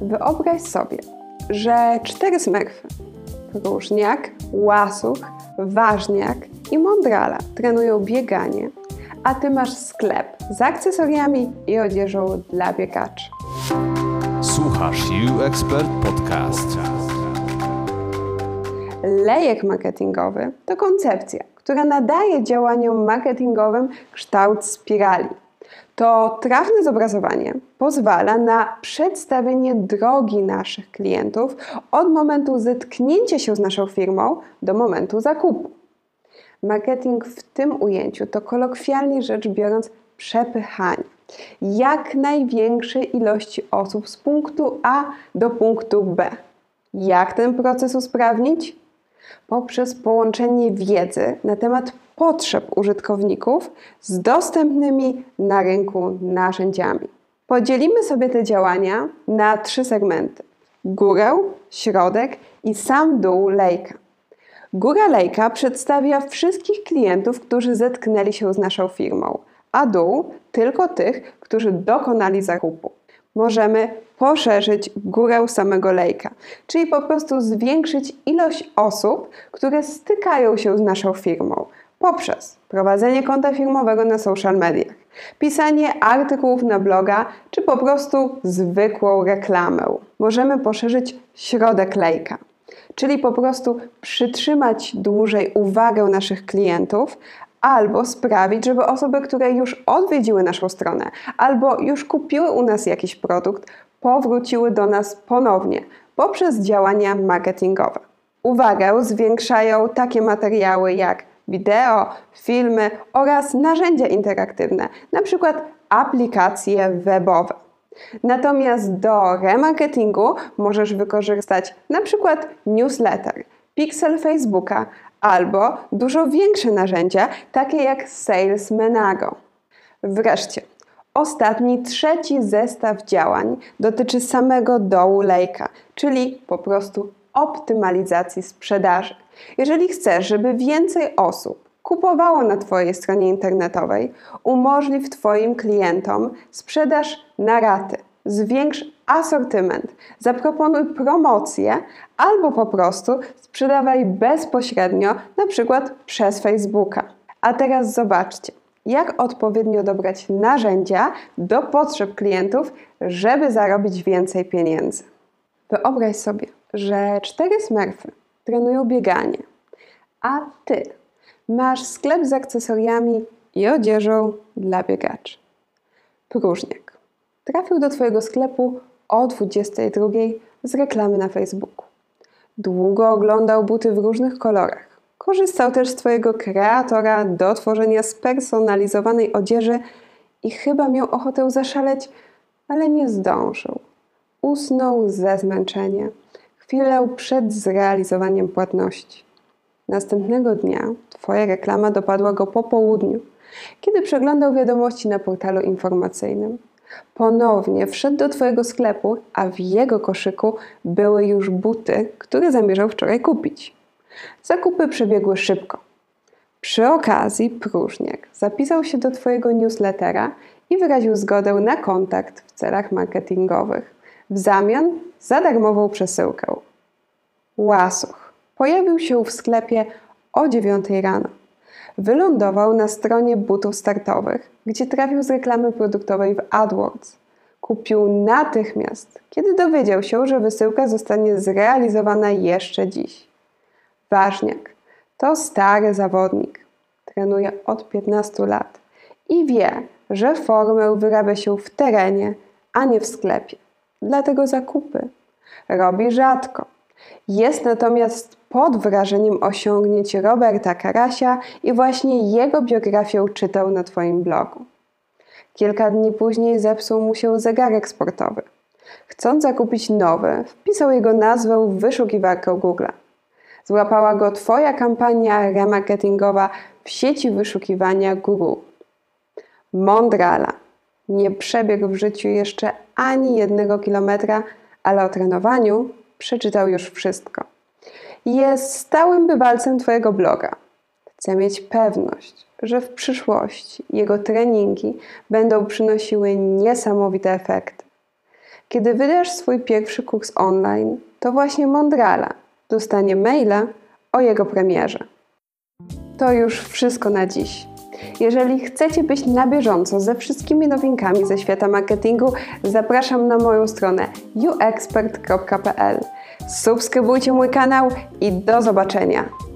Wyobraź sobie, że cztery smerfy Różniak, Łasuch, Ważniak i Mądrala trenują bieganie, a Ty masz sklep z akcesoriami i odzieżą dla biegaczy. Słuchasz You Expert Podcast. Lejek marketingowy to koncepcja, która nadaje działaniom marketingowym kształt spirali. To trafne zobrazowanie pozwala na przedstawienie drogi naszych klientów od momentu zetknięcia się z naszą firmą do momentu zakupu. Marketing w tym ujęciu to kolokwialnie rzecz biorąc przepychanie jak największej ilości osób z punktu A do punktu B. Jak ten proces usprawnić? Poprzez połączenie wiedzy na temat potrzeb użytkowników z dostępnymi na rynku narzędziami. Podzielimy sobie te działania na trzy segmenty: górę, środek i sam dół lejka. Góra lejka przedstawia wszystkich klientów, którzy zetknęli się z naszą firmą, a dół tylko tych, którzy dokonali zakupu. Możemy poszerzyć górę samego lejka, czyli po prostu zwiększyć ilość osób, które stykają się z naszą firmą poprzez prowadzenie konta firmowego na social mediach, pisanie artykułów na bloga, czy po prostu zwykłą reklamę. Możemy poszerzyć środek lejka, czyli po prostu przytrzymać dłużej uwagę naszych klientów, albo sprawić, żeby osoby, które już odwiedziły naszą stronę, albo już kupiły u nas jakiś produkt, powróciły do nas ponownie poprzez działania marketingowe. Uwagę zwiększają takie materiały jak wideo, filmy oraz narzędzia interaktywne, np. aplikacje webowe. Natomiast do remarketingu możesz wykorzystać np. newsletter, pixel Facebooka albo dużo większe narzędzia, takie jak Sales Menago. Wreszcie, ostatni, trzeci zestaw działań dotyczy samego dołu lejka, czyli po prostu optymalizacji sprzedaży. Jeżeli chcesz, żeby więcej osób kupowało na Twojej stronie internetowej, umożliw Twoim klientom sprzedaż na raty, zwiększ asortyment, zaproponuj promocję albo po prostu sprzedawaj bezpośrednio, na przykład przez Facebooka. A teraz zobaczcie, jak odpowiednio dobrać narzędzia do potrzeb klientów, żeby zarobić więcej pieniędzy. Wyobraź sobie, że cztery smerfy trenują bieganie, a ty masz sklep z akcesoriami i odzieżą dla biegaczy. Próżniak trafił do Twojego sklepu o 22 z reklamy na Facebooku. Długo oglądał buty w różnych kolorach. Korzystał też z Twojego kreatora do tworzenia spersonalizowanej odzieży i chyba miał ochotę zaszaleć, ale nie zdążył. Usnął ze zmęczenia chwilę przed zrealizowaniem płatności. Następnego dnia Twoja reklama dopadła go po południu, kiedy przeglądał wiadomości na portalu informacyjnym. Ponownie wszedł do Twojego sklepu, a w jego koszyku były już buty, które zamierzał wczoraj kupić. Zakupy przebiegły szybko. Przy okazji próżniak zapisał się do Twojego newslettera i wyraził zgodę na kontakt w celach marketingowych w zamian za darmową przesyłkę. Łasuch pojawił się w sklepie o 9 rano. Wylądował na stronie butów startowych, gdzie trafił z reklamy produktowej w AdWords. Kupił natychmiast, kiedy dowiedział się, że wysyłka zostanie zrealizowana jeszcze dziś. Ważniak to stary zawodnik. Trenuje od 15 lat i wie, że formę wyrabia się w terenie, a nie w sklepie. Dlatego zakupy robi rzadko. Jest natomiast pod wrażeniem osiągnięć Roberta Karasia i właśnie jego biografię czytał na Twoim blogu. Kilka dni później zepsuł mu się zegarek sportowy. Chcąc zakupić nowy, wpisał jego nazwę w wyszukiwarkę Google. Złapała go Twoja kampania remarketingowa w sieci wyszukiwania Google. Mondrala. Nie przebiegł w życiu jeszcze ani jednego kilometra, ale o trenowaniu przeczytał już wszystko. Jest stałym bywalcem Twojego bloga. Chcę mieć pewność, że w przyszłości jego treningi będą przynosiły niesamowite efekty. Kiedy wydasz swój pierwszy kurs online, to właśnie Mondrala dostanie maila o jego premierze. To już wszystko na dziś. Jeżeli chcecie być na bieżąco ze wszystkimi nowinkami ze świata marketingu, zapraszam na moją stronę uexpert.pl. Subskrybujcie mój kanał i do zobaczenia.